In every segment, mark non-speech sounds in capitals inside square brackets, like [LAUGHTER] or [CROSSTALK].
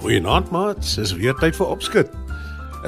Goeienaand maats, dis weer tyd vir opskud.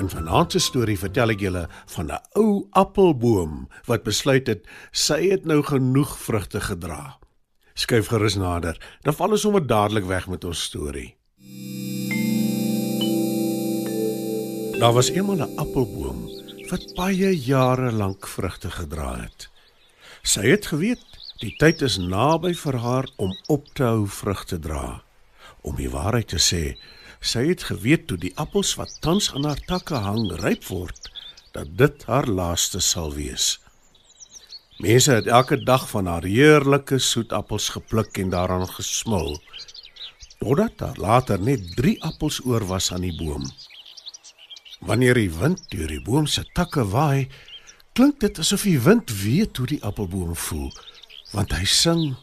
In vanaand se storie vertel ek julle van 'n ou appelboom wat besluit het sy het nou genoeg vrugte gedra. Skuif gerus nader, dan val ons sommer dadelik weg met ons storie. Daar was eendag 'n appelboom wat baie jare lank vrugte gedra het. Sy het geweet die tyd is naby vir haar om op te hou vrugte dra. Om die waarheid te sê, Sy het geweet toe die appels wat tans aan haar takke hang ryp word, dat dit haar laaste sal wees. Mense het elke dag van haar heerlike soetappels gepluk en daaraan gesmil, totdat daar later net 3 appels oor was aan die boom. Wanneer die wind deur die boom se takke waai, klink dit asof die wind weet hoe die appelboom voel, want hy sing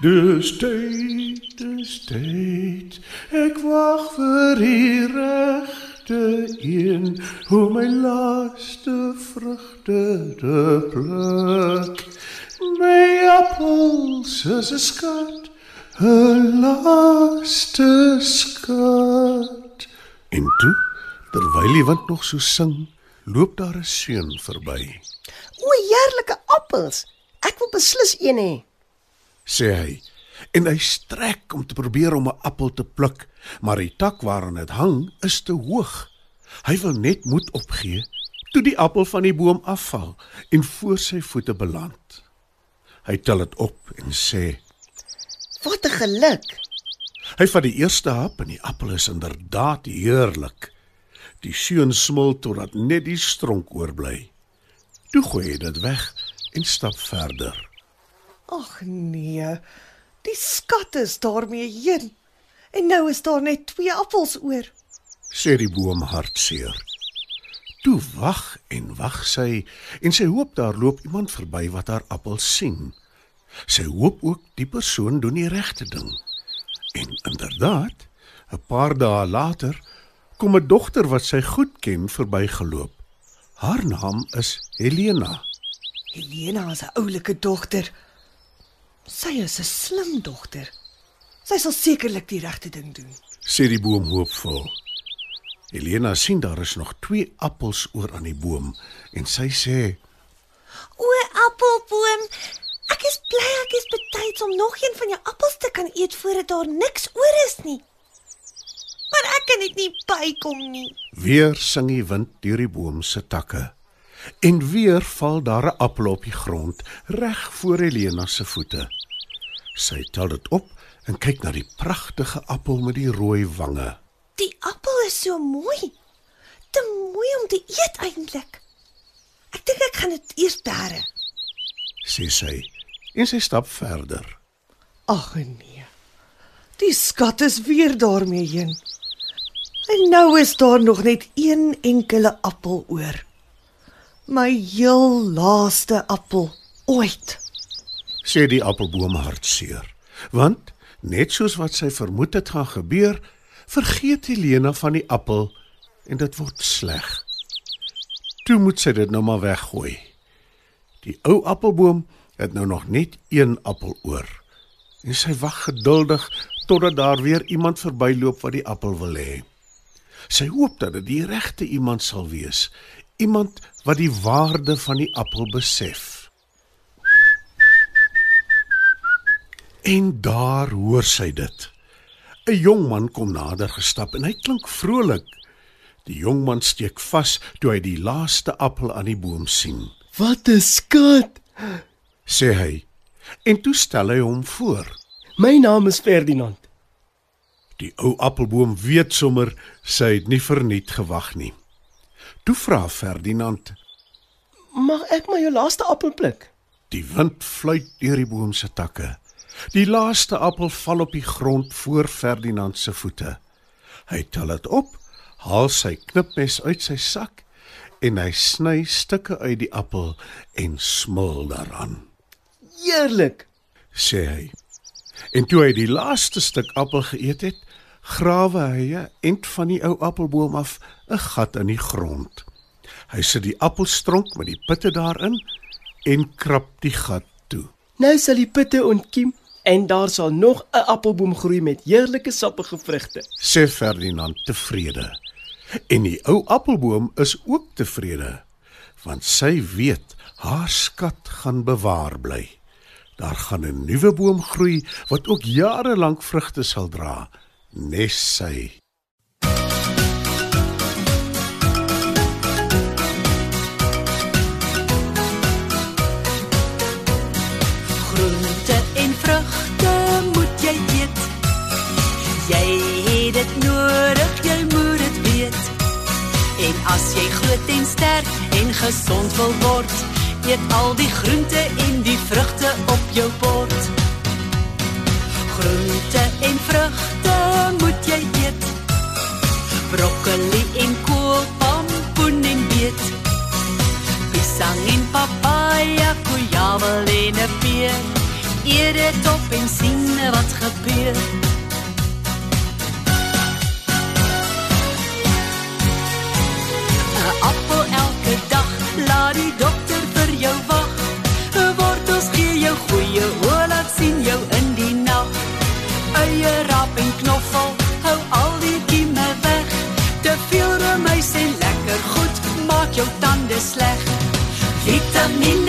Dus tyd, dus tyd. Ek wag vir die regte een om my laaste vrugte te pluk. My appels is 'n skat, 'n laaste skat. En toe, terwyl die wind nog so sing, loop daar 'n seun verby. O, heerlike appels. Ek wil beslis een hê sê hy. En hy strek om te probeer om 'n appel te pluk, maar die tak waaraan dit hang is te hoog. Hy wil net moed opgee toe die appel van die boom afval en voor sy voete beland. Hy tel dit op en sê: "Wat 'n geluk." Hy vat die eerste hap en die appel is inderdaad heerlik. Die seun smil totdat net die stronk oorbly. Toe gooi hy dit weg en stap verder. Ag nee. Die skat is daarmee heen. En nou is daar net twee appels oor. Sê die boom hartseer. Toe wag en wag sy en sy hoop daar loop iemand verby wat haar appels sien. Sy hoop ook die persoon doen die regte ding. En inderdaad, 'n paar dae later kom 'n dogter wat sy goed ken verbygeloop. Haar naam is Helena. Helena is 'n oulike dogter. Sy is 'n slim dogter. Sy sal sekerlik die regte ding doen, sê die boom hoopvol. Elena sien daar is nog 2 appels oor aan die boom en sy sê: "O, appelboom, ek is bly ek is betyds om nog een van jou appels te kan eet voordat daar niks oor is nie." Maar ek kan dit nie bykom nie. Weer sing die wind deur die boom se takke. En weer val daar 'n appel op die grond, reg voor Helena se voete. Sy tel dit op en kyk na die pragtige appel met die rooi wange. Die appel is so mooi. Te mooi om te eet eintlik. Ek dink ek gaan dit eers bære. Sê sy en sy stap verder. Ag nee. Die skat is weer daarmee heen. En nou is daar nog net een enkele appel oor my heel laaste appel ooit. Sê die appelboom hartseer, want net soos wat sy vermoed het gaan gebeur, vergeet Helena van die appel en dit word sleg. Toe moet sy dit nou maar weggooi. Die ou appelboom het nou nog net een appel oor. En sy wag geduldig totdat daar weer iemand verbyloop wat die appel wil hê. Sy hoop dat dit die regte iemand sal wees iemand wat die waarde van die appel besef. En daar hoor sy dit. 'n Jong man kom nader gestap en hy klink vrolik. Die jong man steek vas toe hy die laaste appel aan die boom sien. "Wat 'n skat!" sê hy. En toe stel hy hom voor. "My naam is Ferdinand." Die ou appelboom weet sommer sy het nie verniet gewag nie. Toe vra Ferdinand: Mag ek maar jou laaste appel pluk? Die wind fluit deur die boom se takke. Die laaste appel val op die grond voor Ferdinand se voete. Hy tel dit op, haal sy knipmes uit sy sak en hy sny stukke uit die appel en smil daaraan, Heerlik. sê hy. En toe hy die laaste stuk appel geëet het, grawe hy 'n end van die ou appelboom af 'n gat in die grond. Hy sit die appelstronk met die pitte daarin en krap die gat toe. Nou sal die pitte ontkiem en daar sal nog 'n appelboom groei met heerlike sappige vrugte. sê Ferdinand tevrede. En die ou appelboom is ook tevrede, want sy weet haar skat gaan bewaar bly. Daar gaan 'n nuwe boom groei wat ook jare lank vrugte sal dra, nes sy. Groente en vrugte moet jy eet. Jy het dit nodig, jy moet dit weet. En as jy groot en sterk en gesond wil word, eet al die groente en die vrugte op jou bord. Groente en vrugte moet jy eet. Broccoli en kool, pompoen en beet. Pisang en papaya, koeiawel en 'n peer. Eet dit op en sien wat gebeur.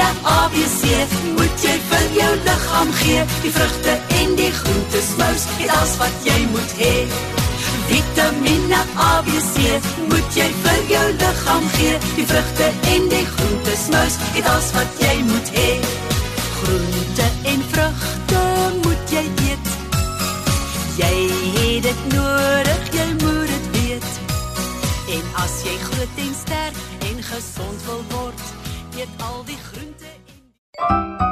Vitamiene A, B, C moet jy vir jou liggaam gee. Die vrugte en die groente smous, dit alles wat jy moet hê. Vitamiene A, B, C moet jy vir jou liggaam gee. Die vrugte en die groente smous, dit alles wat jy moet hê. Groente en vrugte moet jy eet. Jy het dit nodig, jy moet dit weet. En as jy groot en sterk en gesond wil word, eet al die groente en [LAUGHS]